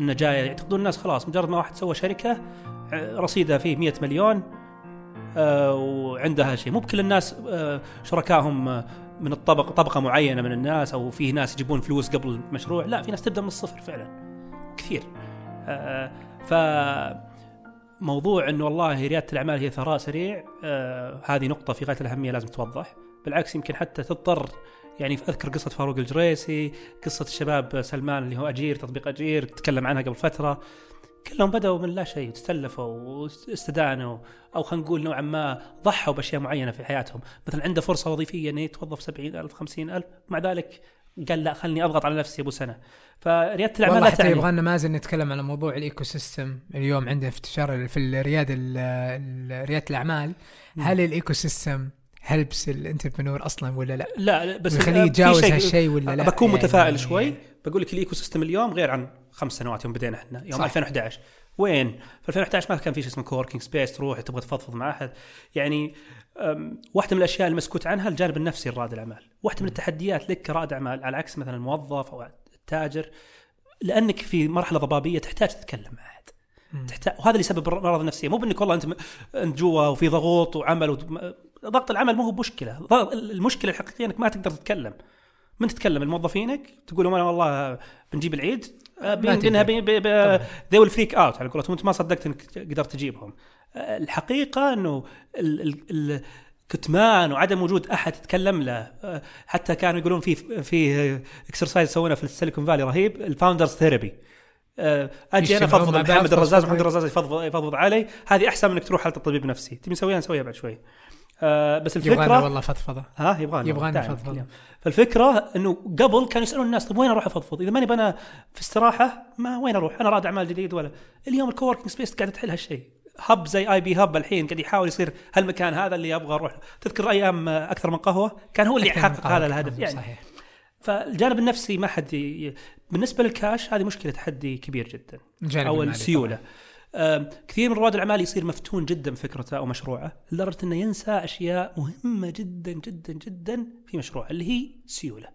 إنه جاي. يعتقدون الناس خلاص مجرد ما واحد سوى شركة ع- رصيدها فيه 100 مليون آه، وعندها شيء مو بكل الناس آه، شركائهم آه، من الطبق طبقة معينة من الناس أو في ناس يجيبون فلوس قبل المشروع. لا في ناس تبدأ من الصفر فعلا. كثير. آه، ف موضوع إنه والله ريادة الأعمال هي ثراء سريع آه هذه نقطة في غاية الأهمية لازم توضح. بالعكس يمكن حتى تضطر يعني أذكر قصة فاروق الجريسي قصة الشباب سلمان اللي هو أجير تطبيق أجير تكلم عنها قبل فترة. كلهم بدأوا من لا شيء استلفوا واستدانوا أو خلينا نقول نوعا ما ضحوا بأشياء معينة في حياتهم. مثلا عنده فرصة وظيفية إنه يتوظف 70000 50000 مع ذلك قال لا خلني أضغط على نفسي أبو سنة. فريادة الأعمال والله حتى يبغى لنا مازن نتكلم على موضوع ال ecosystem اليوم عندنا في انتشار في الريادة ال- ال- ريادة الأعمال. هل ال ecosystem helps ال entrepreneur أصلا ولا لا؟ لا لا، بس بيخليه في يتجاوز شيء- هالشيء ولا لا؟ بكون يعني- متفائل شوي بقول لك ال ecosystem اليوم غير عن خمس سنوات يوم بدينا إحنا يوم صح. 2011 وين؟ في 2011 ما كان في شيء اسمه co-working space تروح تبغى تفضفض مع أحد يعني واحدة من الأشياء المسكوت عنها الجانب النفسي لرائد الأعمال، واحدة من التحديات لك كرائد أعمال على عكس مثلا الموظف أو التاجر لأنك في مرحلة ضبابية تحتاج تتكلم مع أحد. تحتاج وهذا اللي يسبب الأمراض النفسية مو بإنك والله أنت أنت جوا وفي ضغوط وعمل ضغط العمل مو هو مشكله المشكلة الحقيقية إنك ما تقدر تتكلم. من تتكلم؟ الموظفينك تقول لهم أنا والله بنجيب العيد بينها. they will freak out على قولتهم. أنت ما صدقت إنك قدرت تجيبهم. الحقيقة إنه ال- ال- الكتمان وعدم وجود أحد يتكلم له حتى كانوا يقولون في في exercise سوينا في السيليكون فالي رهيب ال founders therapy أجي أنا افضفض محمد الرزاز. محمد الرزاز يفضفض يفضفض علي. هذه أحسن من إنك تروح حلقه الطبيب النفسي تبي نسويها؟ نسويها بعد شوي. آه بس يبغانا الفكرة والله فضفضة ها يبغانا يبغانا. اليوم. فالفكرة إنه قبل كانوا يسألون الناس طيب وين أروح أفضفض؟ إذا ماني أنا في استراحة ما وين أروح؟ أنا رائد أعمال جديد ولا اليوم ال coworking space قاعدة تحل هالشيء hub زي اي بي hub الحين قاعد يحاول يصير هالمكان هذا اللي أبغى أروح. تذكر أيام أكثر من قهوة كان هو اللي يحقق هذا الهدف يعني صحيح فالجانب النفسي ما حد ي... بالنسبة للكاش هذه مشكلة تحدي كبير جدا أو المالي السيولة آم، كثير من رواد الأعمال يصير مفتون جدا بفكرته أو مشروعه لدرجة إنه ينسى أشياء مهمة جدا جدا جدا في مشروعه اللي هي سيولة.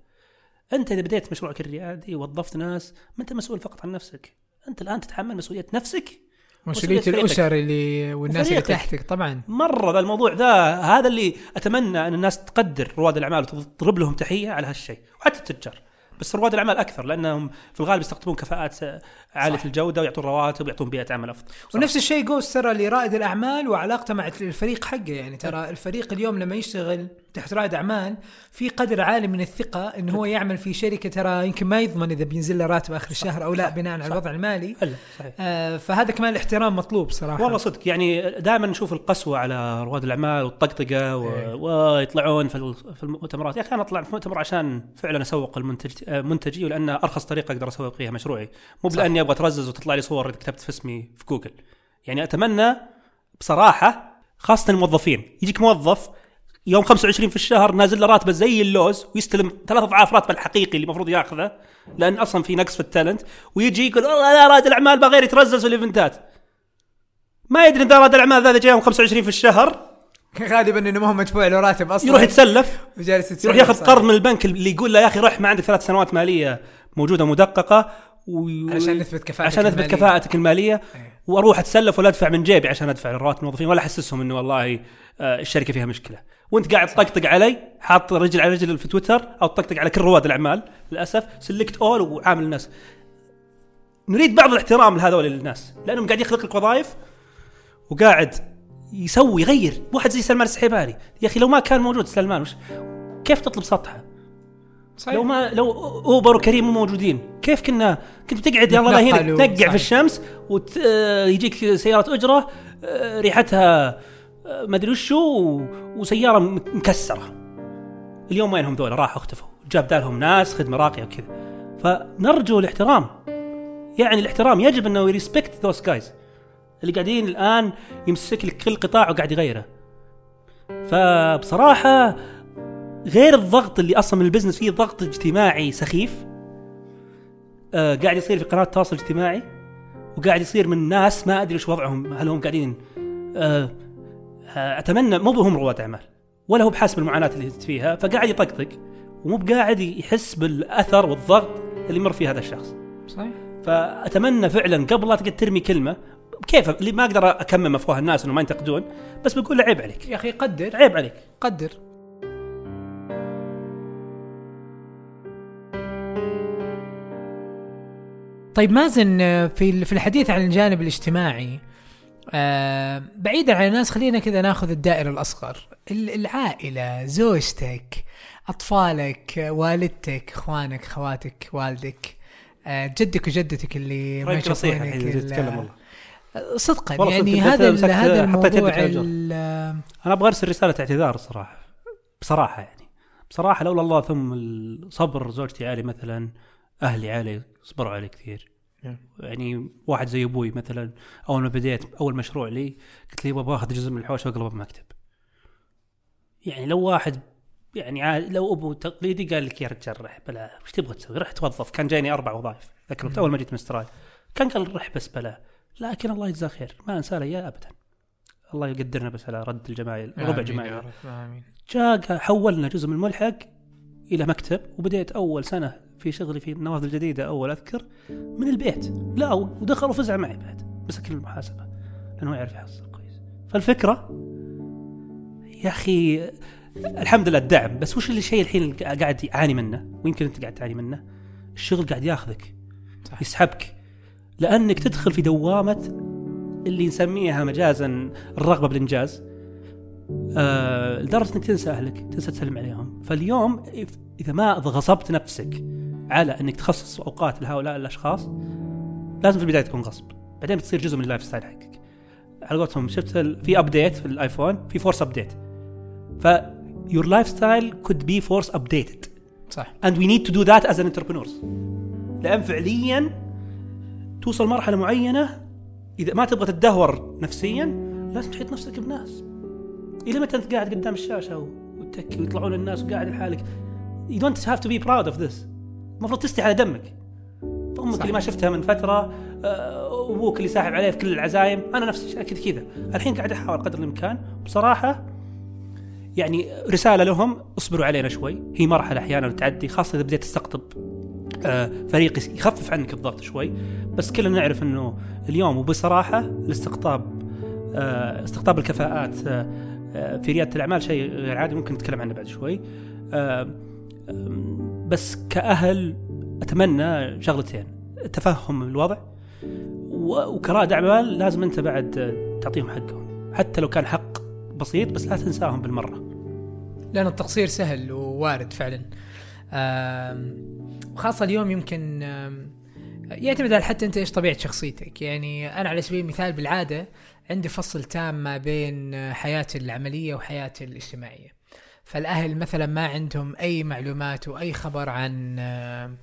أنت إذا بديت مشروعك الريادي ووظفت ناس ما أنت مسؤول فقط عن نفسك، أنت الآن تتحمل مسؤولية نفسك مسؤولية الأسر اللي والناس اللي. تحتك طبعا مرة ذا الموضوع ذا هذا اللي أتمنى إن الناس تقدر رواد الأعمال وتضرب لهم تحية على هالشيء وحتى التجار بس رواد الأعمال أكثر لأنهم في الغالب يستقطبون كفاءات عالية صح. الجودة ويعطون رواتب ويعطون بيئة عمل أفضل ونفس الشيء جوز ترى لرائد الأعمال وعلاقته مع الفريق حقه يعني ترى الفريق اليوم لما يشتغل تحت رائد أعمال في قدر عالي من الثقة إنه هو يعمل في شركة ترى يمكن ما يضمن إذا بينزل له راتب آخر الشهر أو لا بناء على الوضع المالي. صحيح. آه فهذا كمان الاحترام مطلوب صراحة. والله صدق يعني دائما نشوف القسوة على رواد الأعمال والطقطقة و... إيه. ويطلعون في ال- في المؤتمرات. يا أخي أنا أطلع في مؤتمر عشان فعلا أسوق المنتج آه، منتجي ولأن أرخص طريقة أقدر أسوق فيها مشروعي. مو. بلأني أبغى أترزز وتطلع لي صور إذا كتبت في اسمي في جوجل. يعني أتمنى بصراحة خاصة الموظفين يجيك موظف يوم 25 في الشهر نازل له راتبه زي اللوز ويستلم ثلاث أضعاف راتبه الحقيقي اللي المفروض ياخذه لأن أصلا في نقص في ال talent. ويجي يقول والله لا رائد الأعمال بغير يترزز في الإيفنتات. ما يدري ان ذا رائد الأعمال ذا جاي يوم 25 في الشهر. غالبا إنه ما هو مدفوع له راتب أصلا. يروح يتسلف. وجالس يروح يتسلف ياخذ صح. قرض من البنك اللي يقول له يا أخي روح ما عندك ثلاث سنوات مالية موجودة مدققة. و... علشان نثبت كفاءتك عشان المالية. كفاءتك المالية. إيه. وأروح أتسلف ولا أدفع من جيبي عشان أدفع لرواتب الموظفين. ولا أحسسهم إنه والله آه، الشركة فيها مشكلة. وانت قاعد تطقطق علي حاط رجل على رجل في تويتر أو تطقطق على كل رواد الأعمال للأسف سلكت اول وعامل الناس. نريد بعض الاحترام لهذول الناس لأنهم قاعد يخلق لك وظائف وقاعد يسوي يغير. واحد زي سلمان السحيباني. يا أخي لو ما كان موجود سلمان وش كيف تطلب سطحة؟ صحيح. لو ما لو أوبر وكريم مو موجودين كيف كنا كنت بتقعد يلا و- تنقع. في الشمس ويجيك سيارة أجرة آه، ريحتها آه، ما أدري وشو وسيارة مكسرة. اليوم وينهم ذولا راحوا اختفوا. جاب دالهم ناس خدمة راقية وكذا. فنرجو الاحترام. يعني الاحترام يجب أنه يريسبكت ذوس جايز اللي قاعدين الآن يمسك لك كل قطاع وقاعد يغيره. فبصراحة غير الضغط اللي أصلا من البزنس فيه ضغط اجتماعي سخيف. آه قاعد يصير في قناة التواصل الاجتماعي وقاعد يصير من ناس ما أدري وش وضعهم هل هم قاعدين آه أتمنى مو بهم رواد أعمال ولا هو بحاسب المعاناة اللي فيها فقاعد يطقطق ومو بقاعد يحس بالأثر والضغط اللي يمر فيه هذا الشخص. صحيح. فأتمنى فعلا قبل لا تقعد ترمي كلمة كيف؟ اللي ما أقدر أكمم أفواه الناس إنه ما ينتقدون بس بقول له عيب عليك. يا أخي قدر. عيب عليك. قدر. طيب مازن آه، في في الحديث عن الجانب الاجتماعي آه، بعيدا عن الناس خلينا كذا ناخذ الدائرة الأصغر. ال- العائلة زوجتك أطفالك آه، والدتك إخوانك خواتك والدك آه، جدك وجدتك اللي ما ال- تتكلم والله. صدقا يعني هذا هذا الموضوع أنا أبغى أرسل رسالة اعتذار الصراحه بصراحة يعني. بصراحة لولا الله ثم الصبر زوجتي علي مثلا أهلي علي صبروا علي كثير. يعني واحد زي أبوي مثلا أول ما بديت أول مشروع لي قلت لي أبغى باخذ جزء من الحوش واقلبه بمكتب يعني لو واحد يعني لو أبو تقليدي قال لك يا رجال رح بلا وش تبغى تسوي؟ رح توظف. كان جايني أربع وظائف. الوقت أول ما جيت من استراليا كان قال رح بس بلا. لكن الله يجزاه خير. ما انسى له اياه ابدا. الله يقدرنا بس على رد الجمايل ربع جمايل. رب، آمين. جاء حولنا جزء من الملحق إلى مكتب وبديت أول سنة في شغلي في النوافذ الجديدة أول أذكر من البيت. لا ودخل وفزع معي بعد مسك المحاسبة لأنه يعرف يحصل كويس. فالفكرة يا أخي الحمد لله الدعم بس وش الشيء الحين قاعد يعاني منه؟ ويمكن أنت قاعد تعاني منه. الشغل قاعد ياخذك صح. يسحبك لأنك تدخل في دوامة اللي نسميها مجازا الرغبة بالإنجاز. آه لدرجة إنك تنسى أهلك تنسى تسلم عليهم. فاليوم إذا ما غصبت نفسك على إنك تخصص أوقات لهؤلاء الأشخاص لازم في البداية تكون غصب. بعدين بتصير جزء من ال lifestyle حقك. على قولتهم شفت في update في الآيفون في force update ف your lifestyle could be force updated. صح. And we need to do that as an entrepreneurs. لأن فعليا توصل مرحلة معينة إذا ما تبغى تتدهور نفسيا لازم تحيط نفسك بناس. إلى متى أنت قاعد قدام الشاشة وتكي ويطلعون الناس وقاعد لحالك؟ You don't have to be proud of this. المفروض تستحي على دمك. أمك صح. اللي ما شفتها من فترة آه، أبوك اللي ساحب عليه في كل العزايم أنا نفس الشيء كذا كذا. الحين قاعد أحاول قدر الإمكان. بصراحة يعني رسالة لهم اصبروا علينا شوي. هي مرحلة أحيانا تعدي خاصة إذا بديت تستقطب آه، فريق يخفف عنك الضغط شوي. بس كلنا نعرف إنه اليوم وبصراحة الاستقطاب آه، استقطاب الكفاءات في ريادة الأعمال شيء غير عادي ممكن نتكلم عنه بعد شوي. بس كأهل أتمنى شغلتين. تفهم الوضع وكرائد اعمال لازم أنت بعد تعطيهم حقهم. حتى لو كان حق بسيط بس لا تنساهم بالمرة. لأن التقصير سهل ووارد فعلا. وخاصة اليوم يمكن يعتمد على حتى أنت إيش طبيعة شخصيتك. يعني أنا على سبيل المثال بالعادة عندي فصل تام ما بين حياتي العملية وحياتي الاجتماعية. فالأهل مثلا ما عندهم أي معلومات وأي خبر عن آم،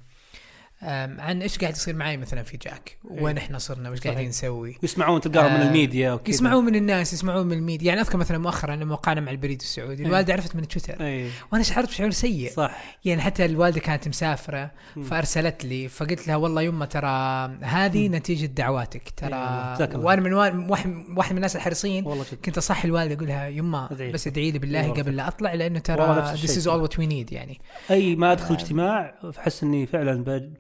عن إيش قاعد يصير معي مثلا في جاك؟ وين إحنا صرنا؟ وش قاعدين. نسوي؟ يسمعون تلقاهم من آه، الميديا وكذا. يسمعون من الناس يسمعون من الميديا. يعني أذكر مثلا مؤخرا لما وقعنا مع البريد السعودي إيه. الوالدة عرفت من تويتر. اي وأنا شعرت بشعور سيء. صح. يعني حتى الوالدة كانت مسافرة. فأرسلت لي فقلت لها والله يمه ترى هذه نتيجة دعواتك. إيه ترى. وأنا من وا- واحد من الناس الحريصين. كنت أصحي الوالدة أقول لها يمه. بس ادعي لي بالله قبل لا أطلع لأنه ترى الشيء. is all what we need يعني. أي ما أدخل اجتماع احس إني فعلا.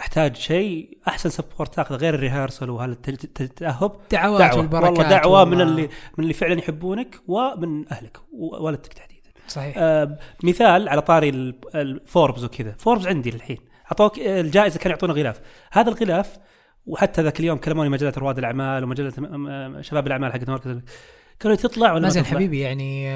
أحتاج شيء أحسن support تاخذه غير ال rehearsal وهذا الت- الت- التأهب. دعوات دعوة. والبركات والله دعوة من والله. اللي من اللي فعلا يحبونك ومن أهلك ووالدتك تحديدا. صحيح. آه مثال على طاري ال- الفوربز وكذا. فوربز عندي للحين. اعطوك الجائزة كانوا يعطونا غلاف. هذا الغلاف وحتى ذاك اليوم كلموني مجلة رواد الأعمال ومجله شباب الأعمال حقت مركز لي تطلع ولا ما مازن؟ حبيبي يعني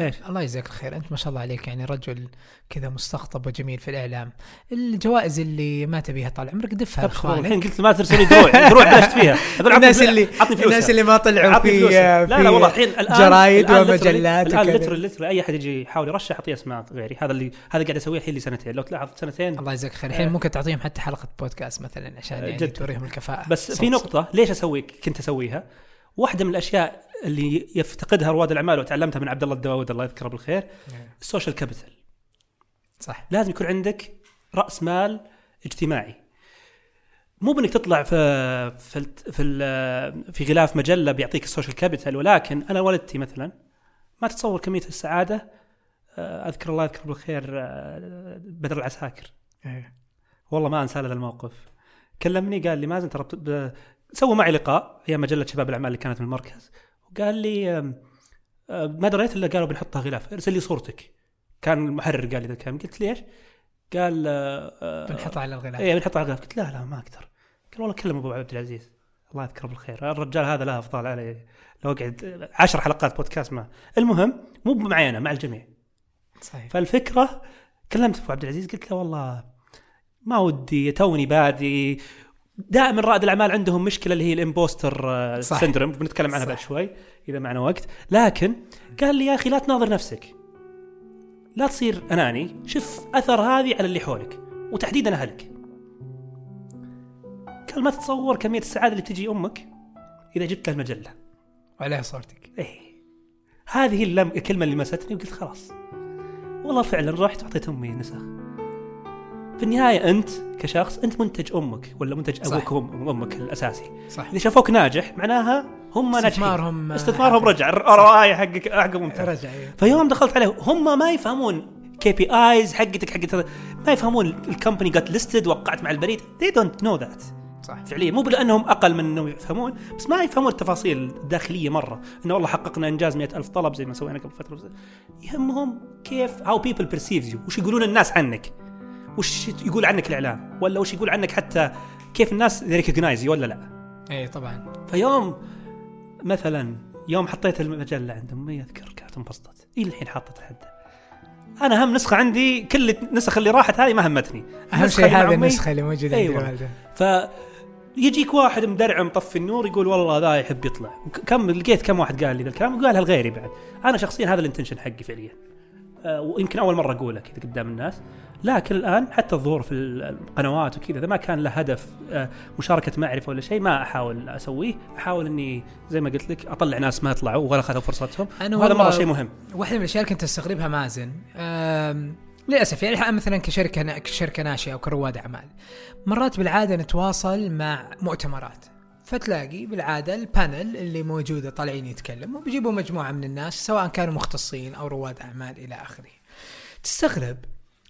إيش؟ الله يجزاك الخير أنت ما شاء الله عليك يعني رجل كذا مستقطب وجميل في الإعلام الجوائز اللي ما تبيها طال عمرك دفها لإخوانك الحين قلت ما ترسل لي دروع دروع بلشت فيها الناس اللي. الناس اللي ما طلعوا في فلوسها. لا في لا والله الحين الان جرايد ومجلات الآن وكذا. لتري لتري أي أحد يجي يحاول يرشح أعطيه اسماء غيري هذا اللي هذا قاعد أسويه الحين لي سنتين لو تلاحظ سنتين الله يجزاك خير الحين آه. ممكن تعطيهم حتى حلقة بودكاست مثلا عشان يعني جد. توريهم الكفاءة بس في. نقطة ليش أسوي كنت أسويها؟ واحدة من الأشياء اللي يفتقدها رواد الأعمال وتعلمتها من عبد الله الداود الله يذكره بالخير ال social capital صح. لازم يكون عندك رأس مال اجتماعي. مو بإنك تطلع في في في, في غلاف مجلة بيعطيك ال social capital ولكن أنا والدتي مثلا ما تتصور كمية السعادة آه، أذكر الله يذكره بالخير آه، بدر العساكر. إيه. والله ما أنسى هذا الموقف. كلمني قال لي مازن ترى سوى معي لقاء أيام مجله شباب الأعمال اللي كانت في المركز وقال لي آه، ما دريت إلا قالوا بنحطها غلاف ارسل لي صورتك. كان المحرر قال لي ذا الكلام. قلت ليش؟ قال آه، آه، بنحطها على الغلاف. إيه بنحطها على الغلاف. قلت لا لا ما أقدر. قال والله كلم أبو عبد العزيز. الله يذكره بالخير. الرجال هذا له افضال علي لو قعد عشر حلقات بودكاست ما. المهم مو معي أنا مع الجميع. صحيح. فالفكرة كلمت أبو عبد العزيز قلت له والله ما ودي توني بادي. دائما رائد الأعمال عندهم مشكلة اللي هي ال imposter آه،. syndrome بنتكلم عنها. بعد شوي إذا معنا وقت. لكن قال لي يا أخي لا تناظر نفسك. لا تصير أناني. شوف أثر هذه على اللي حولك وتحديدا أهلك. كان ما تتصور كمية السعادة اللي تجي أمك إذا جبت لها المجلة. وعليها صورتك. إيه. هذه اللم... الكلمة اللي مسته وقلت خلاص. والله فعلا رحت واعطيت أمي نسخ في النهاية أنت كشخص أنت منتج أمك ولا منتج صح. أبوك وأم- وأمك الأساسي. صح. إذا شافوك ناجح معناها هم ناجحين. استثمارهم استثمارهم رجع. الروايه حقك حقه ممتاز. رجع أيوه. فيوم دخلت عليه هم ما يفهمون KPIs حقتك حقت ما يفهمون ال company got listed وقعت مع البريد. They don't know that. صح. فعليا. مو لانهم أقل من إنهم يفهمون بس ما يفهمون التفاصيل الداخلية مرة. إنه والله حققنا إنجاز مئة ألف طلب زي ما سوينا قبل فترة. يهمهم كيف how people perceives you وش يقولون الناس عنك. وش يقول عنك الإعلام؟ ولا وش يقول عنك حتى كيف الناس recognize ولا لا؟ اي طبعا. فيوم مثلا يوم حطيت المجلة عند امي اذكر كانت انبسطت إلى الحين حاطه تحدى أنا اهم نسخة عندي كل النسخ اللي راحت هذه ما همتني. أهم شيء هذه النسخة اللي موجودة أيوة. ف يجيك واحد مدرعم طفي النور يقول والله ذا يحب يطلع. كم لقيت كم واحد قال لي ذا الكلام قالها لغيري بعد. أنا شخصيا هذا ال intention حقي فعليا. آه، ويمكن أول مرة أقوله كذا قدام الناس. لكن الآن حتى الظهور في القنوات وكذا إذا ما كان له هدف آه، مشاركة معرفة ولا شيء ما أحاول أسويه. أحاول إني زي ما قلت لك أطلع ناس ما طلعوا ولا اخذوا فرصتهم. أنا وهذا مرة شيء مهم. واحدة من الأشياء اللي كنت أستغربها مازن للأسف يعني مثلا كشركة كشركة ناشئة أو كرواد أعمال مرات بالعادة نتواصل مع مؤتمرات. فتلاقي بالعادة البانل اللي موجودة طالعين يتكلموا وبيجيبوا مجموعة من الناس سواء كانوا مختصين أو رواد أعمال إلى آخره. تستغرب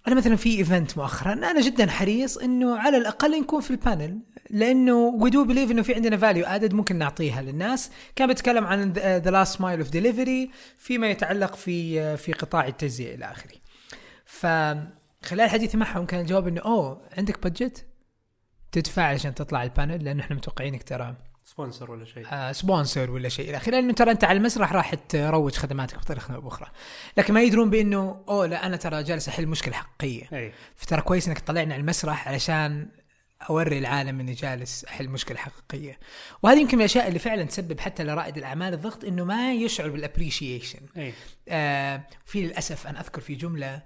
أنا مثلا في event مؤخرا أنا جدا حريص إنه على الأقل نكون في ال panel لأنه we do believe إنه في عندنا value added ممكن نعطيها للناس. كان بيتكلم عن the last mile of delivery فيما يتعلق في في قطاع التجزئة إلى آخره. فخلال حديثي معهم كان الجواب إنه أوه عندك budget تدفع عشان تطلع ال panel لأنه إحنا متوقعينك ترى. sponsor ولا شيء. آه، sponsor ولا شيء. إلى اخره لأنه ترى أنت على المسرح راح تروج خدماتك بطريقة أو بأخرى. لكن ما يدرون بإنه أوه لا أنا ترى جالس أحل مشكلة حقيقية. فترى كويس إنك طلعني على المسرح علشان أوري العالم إني جالس أحل مشكلة حقيقية. وهذه يمكن من الأشياء اللي فعلا تسبب حتى لرائد الأعمال الضغط إنه ما يشعر بال appreciation آه في للأسف أنا أذكر في جملة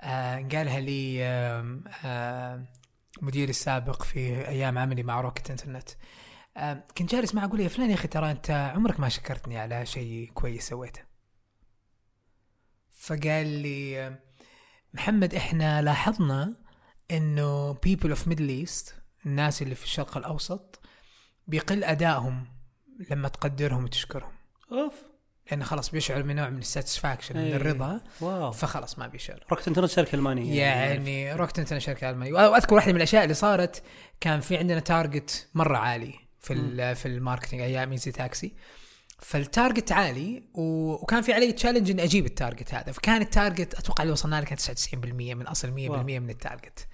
آه قالها لي آه آه مديري السابق في أيام عملي مع Rocket Internet. آه كنت جالس معه أقول يا فلان يا أخي ترى أنت عمرك ما شكرتني على شيء كويس سويته. فقال لي آه، محمد إحنا لاحظنا إنه people of middle east الناس اللي في الشرق الأوسط بيقل أدائهم لما تقدرهم وتشكرهم. أوف. لأنه خلاص بيشعر بنوع من ال satisfaction من أي. الرضا. واو. فخلاص ما بيشعر. Rocket Internet شركه المانيه يعني Rocket Internet شركه المانيه وأذكر واحدة من الأشياء اللي صارت كان في عندنا target مرة عالي. في في ال marketing أيام Easy Taxi فال target عالي وكان في علي challenge إني أجيب ال target هذا. فكان ال target أتوقع اللي وصلنا له كان 99% من أصل 100% واو. من ال target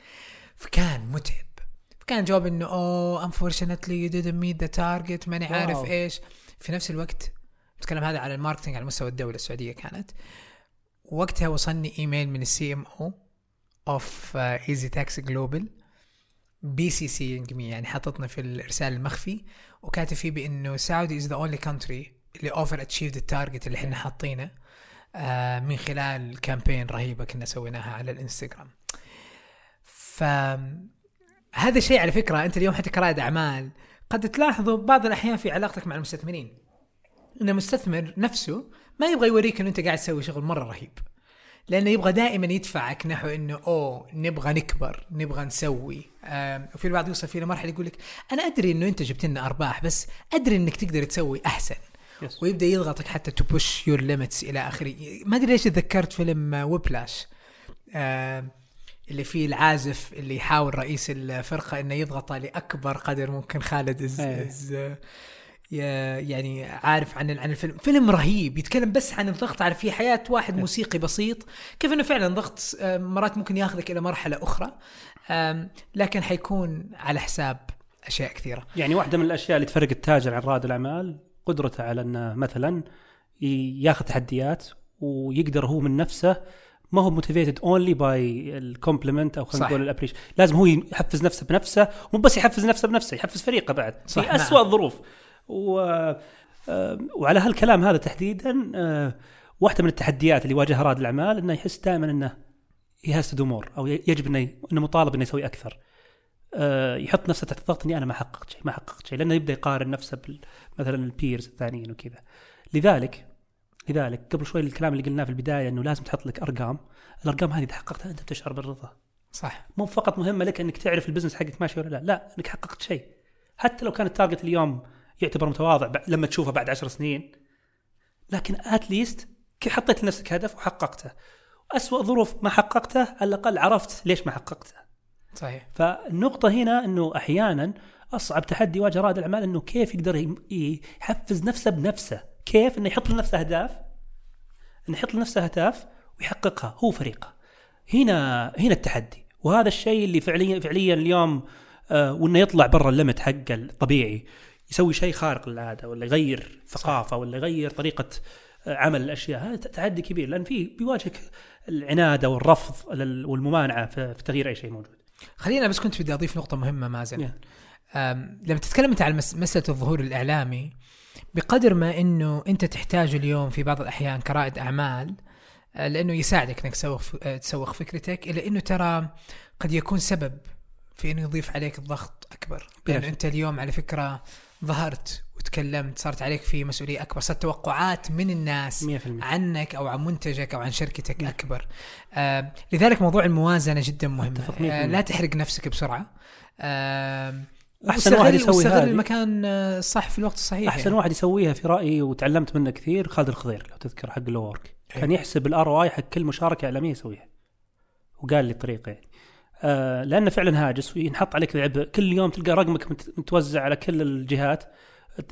فكان متعب. فكان جواب إنه أوه unfortunately you didn't meet the target ماني واو. عارف إيش. في نفس الوقت بتكلم هذا على ال marketing على مستوى الدولة السعودية كانت. وقتها وصلني إيميل من ال CMO of Easy Taxi global BCC يعني حاططنا في الإرسال المخفي وكاتب فيه بإنه Saudi is the only country اللي over achieve ال target اللي إحنا حاطينه آه من خلال campaign رهيبة كنا سويناها على الإنستغرام. ف هذا الشيء على فكرة أنت اليوم حتى كرائد أعمال قد تلاحظه بعض الأحيان في علاقتك مع المستثمرين. إن المستثمر نفسه ما يبغى يوريك إنه أنت قاعد تسوي شغل مرة رهيب. لأنه يبغى دائما يدفعك نحو إنه أوه نبغى نكبر نبغى نسوي وفي البعض يوصل فيه لمرحله يقول لك أنا أدري إنه أنت جبت لنا أرباح بس أدري إنك تقدر تسوي أحسن yes. ويبدأ يضغطك حتى to push your limits إلى آخره ما أدري ليش تذكرت فيلم Whiplash اللي فيه العازف اللي يحاول رئيس الفرقة إنه يضغط لأكبر قدر ممكن خالد از, أيه. يعني عارف عن عن الفيلم. فيلم رهيب يتكلم بس عن الضغط على في حياة واحد موسيقي بسيط كيف إنه فعلا ضغط آه، مرات ممكن ياخذك إلى مرحلة أخرى لكن حيكون على حساب أشياء كثيرة. يعني واحدة من الأشياء اللي تفرق التاجر عن رائد الأعمال قدرته على إنه مثلا ياخذ تحديات ويقدر هو من نفسه ما هو motivated only by ال compliment أو خلينا. نقول ال appreciation لازم هو يحفز نفسه بنفسه مو بس يحفز نفسه بنفسه يحفز فريقه بعد. صح، في نعم. اسوء الظروف. و... آه، وعلى هالكلام هذا تحديدا آه، واحدة من التحديات اللي يواجهها رائد الأعمال إنه يحس دائما إنه he has to more أو يجب إنه إنه مطالب إنه يسوي أكثر. آه، يحط نفسه تحت ضغط إني أنا ما حققت شيء ما حققت شيء لأنه يبدأ يقارن نفسه بال- مثلا ال peers الثانيين وكذا. لذلك لذلك قبل شوي الكلام اللي قلناه في البداية إنه لازم تحط لك أرقام، الأرقام هذه إذا حققتها أنت بتشعر بالرضا. صح مو فقط مهمة لك إنك تعرف ال business حقك ماشي ولا لا، لا إنك حققت شيء. حتى لو كان ال target اليوم يعتبر متواضع لما تشوفه بعد عشر سنين لكن اتليست حطيت لنفسك هدف وحققته. أسوأ ظروف ما حققته على الأقل عرفت ليش ما حققته. صحيح فالنقطة هنا إنه أحيانا أصعب تحدي يواجه رائد الأعمال إنه كيف يقدر يحفز نفسه بنفسه، كيف إنه يحط لنفسه أهداف إنه يحط لنفسه أهداف ويحققها هو فريقه. هنا هنا التحدي وهذا الشيء اللي فعليا فعليا اليوم آه وإنه يطلع برا الليمت حقه الطبيعي يسوي شيء خارق للعادة ولا يغير ثقافة ولا يغير طريقة عمل الأشياء هذا تحدي كبير لأن في بيواجهك العناد أو الرفض لل- والممانعة في تغيير أي شيء موجود. خلينا بس كنت بدي أضيف نقطة مهمة مازن Yeah. لما تتكلم أنت عن مس- مسألة الظهور الإعلامي بقدر ما إنه أنت تحتاجه اليوم في بعض الأحيان كرائد أعمال آه، لأنه يساعدك إنك تسوق آه، تسوق فكرتك الا إنه ترى قد يكون سبب في إنه يضيف عليك الضغط أكبر لأنه شك. أنت اليوم على فكرة ظهرت وتكلمت صارت عليك في مسؤولية أكبر صارت توقعات من الناس 100% عنك أو عن منتجك أو عن شركتك أكبر آه لذلك موضوع الموازنة جدا مهم آه 100%. لا تحرق نفسك بسرعة آه أحسن واحد يسوي واستغل هذه. المكان آه، الصح في الوقت الصحيح أحسن يعني. واحد يسويها في رأيي وتعلمت منه كثير خالد الخضير لو تذكر حق كان أيوة. يحسب الار أو اي حق كل مشاركة إعلامية يسويها وقال لي الطريقة يعني آه لأنه فعلا هاجس وينحط عليك العبء كل يوم تلقى رقمك مت- متوزع على كل الجهات.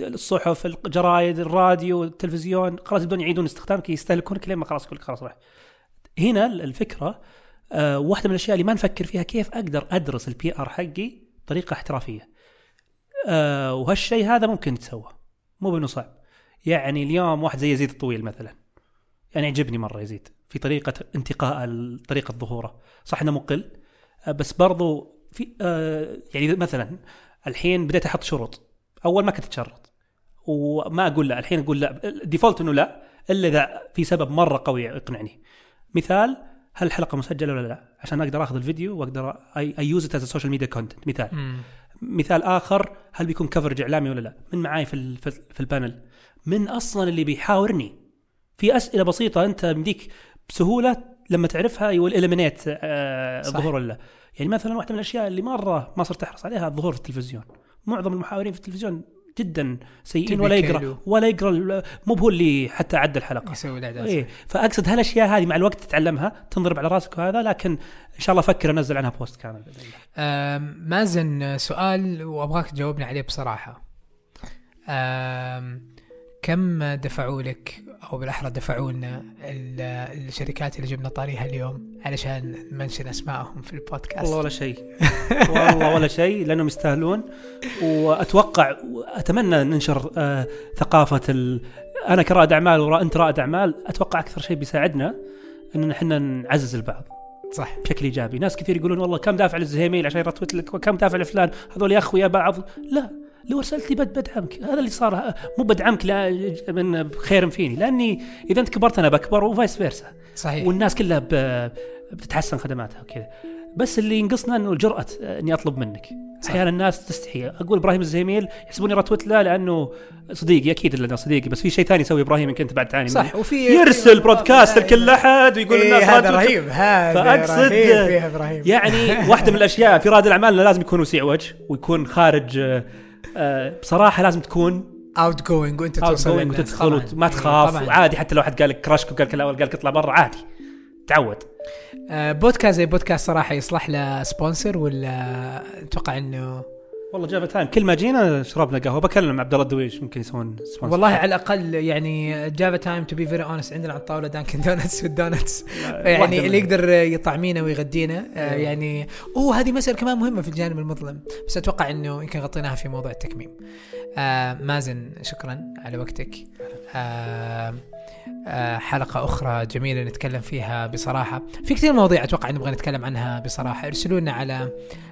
الصحف الجرايد الراديو التلفزيون خلاص يبدون يعيدون استخدامك يستهلكونك لين ما خلاص يقول لك خلاص راح. هنا الفكرة آه واحدة من الأشياء اللي ما نفكر فيها كيف أقدر أدرس ال PR حقي بطريقة احترافية. آه وهالشيء هذا ممكن يتسوى مو بأنه صعب. يعني اليوم واحد زي يزيد الطويل مثلا. يعني يعجبني مرة يزيد في طريقة انتقاء طريقة ظهوره. صح إنه مقل؟ بس برضو في آه يعني مثلا الحين بديت أحط شروط. أول ما كنت أتشرط. وما أقول لا الحين أقول لا. default إنه لا إلا إذا في سبب مرة قوي يقنعني. مثال هل الحلقة مسجلة ولا لا؟ عشان أقدر آخذ الفيديو وأقدر I use it as social media content مثال. مثال آخر هل بيكون coverage إعلامي ولا لا؟ من معاي في في ال panel. من أصلا اللي بيحاورني. في أسئلة بسيطة أنت مديك بسهولة لما تعرفها you eliminate. الظهور لا يعني مثلا واحدة من الأشياء اللي مرة ما صرت أحرص عليها الظهور في التلفزيون. معظم المحاورين في التلفزيون جدا سيئين ولا يقرأ. ولا يقرأ مو هو اللي حتى عدى الحلقة. يسوي الاعداد إيه فأقصد هالأشياء هذه مع الوقت تتعلمها تنضرب على راسك وهذا لكن إن شاء الله أفكر أنزل عنها post كامل مازن آه، سؤال وأبغاك تجاوبني عليه بصراحة. كم دفعوا لك أو بالأحرى دفعوا لنا ال- الشركات اللي جبنا طاريها اليوم علشان نمنشن اسمائهم في البودكاست. والله ولا شيء. والله ولا شيء لأنهم يستاهلون. وأتوقع وأتمنى ننشر آه ثقافة ال... أنا كرائد أعمال وانت رائد أعمال أتوقع أكثر شيء بيساعدنا ان إحنا نعزز البعض. صح. بشكل إيجابي. ناس كثير يقولون والله كم دافع للزهيميل عشان يرتوت لك وكم دافع لفلان؟ هذول اخويا بعض. لا. لو ارسلت لي بد بدعمك. هذا اللي صار. مو بدعمك لا من خير فيني. لأني إذا أنت كبرت أنا بكبر و vice versa. صحيح. والناس كلها بتتحسن خدماتها وكذا. بس اللي ينقصنا إنه الجرأة إني أطلب منك. أحيانا الناس تستحي. أقول إبراهيم الزهيميل يحسبوني رتوت له لأنه صديقي. أكيد لأنه صديقي بس في شيء ثاني يسوي إبراهيم يمكن انت بعد تعاني منه. صح وفي يرسل broadcast لكل أحد ويقول إيه الناس هذا. رهيب هذا رهيب إبراهيم. يعني واحدة من الأشياء في رائد الأعمال لازم يكون وسيع وجه ويكون خارج آه، آه، بصراحة لازم تكون outgoing وانت توصل للناس. وتدخل. وما تخاف طبعاً. وعادي حتى لو حد قال لك كرشك وقال لك الأول قال لك اطلع برا عادي تعود آه، بودكاست زي بودكاست صراحة يصلح له sponsor ولا أتوقع إنه والله Java Time كل ما جينا شربنا قهوة. بكلم عبد الله الدويش ممكن يسوون sponsor والله على الأقل يعني Java Time to be very honest عندنا على الطاولة Dunkin' Donuts وال donuts يعني اللي يقدر يطعمينا ويغدينا. آه، أيوه. يعني أوه هذه مسألة كمان مهمة في الجانب المظلم. بس أتوقع إنه يمكن غطيناها في موضوع التكميم. آه مازن شكرا على وقتك. آه آه حلقة أخرى جميلة نتكلم فيها بصراحة. في كثير مواضيع أتوقع نبغى نتكلم عنها بصراحة. ارسلوا لنا على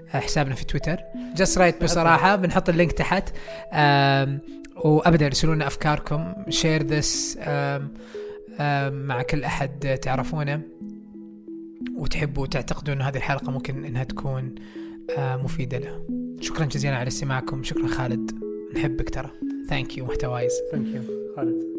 حسابنا في تويتر. Just write بصراحة بنحط ال link تحت. آم، وأبدا ارسلوا لنا أفكاركم share this آه، مع كل أحد تعرفونه. وتحبوا وتعتقدوا إن هذه الحلقة ممكن إنها تكون آه، مفيدة له. شكرا جزيلا على استماعكم. شكرا خالد. نحبك ترى. Thank you محتوايز. Thank you خالد.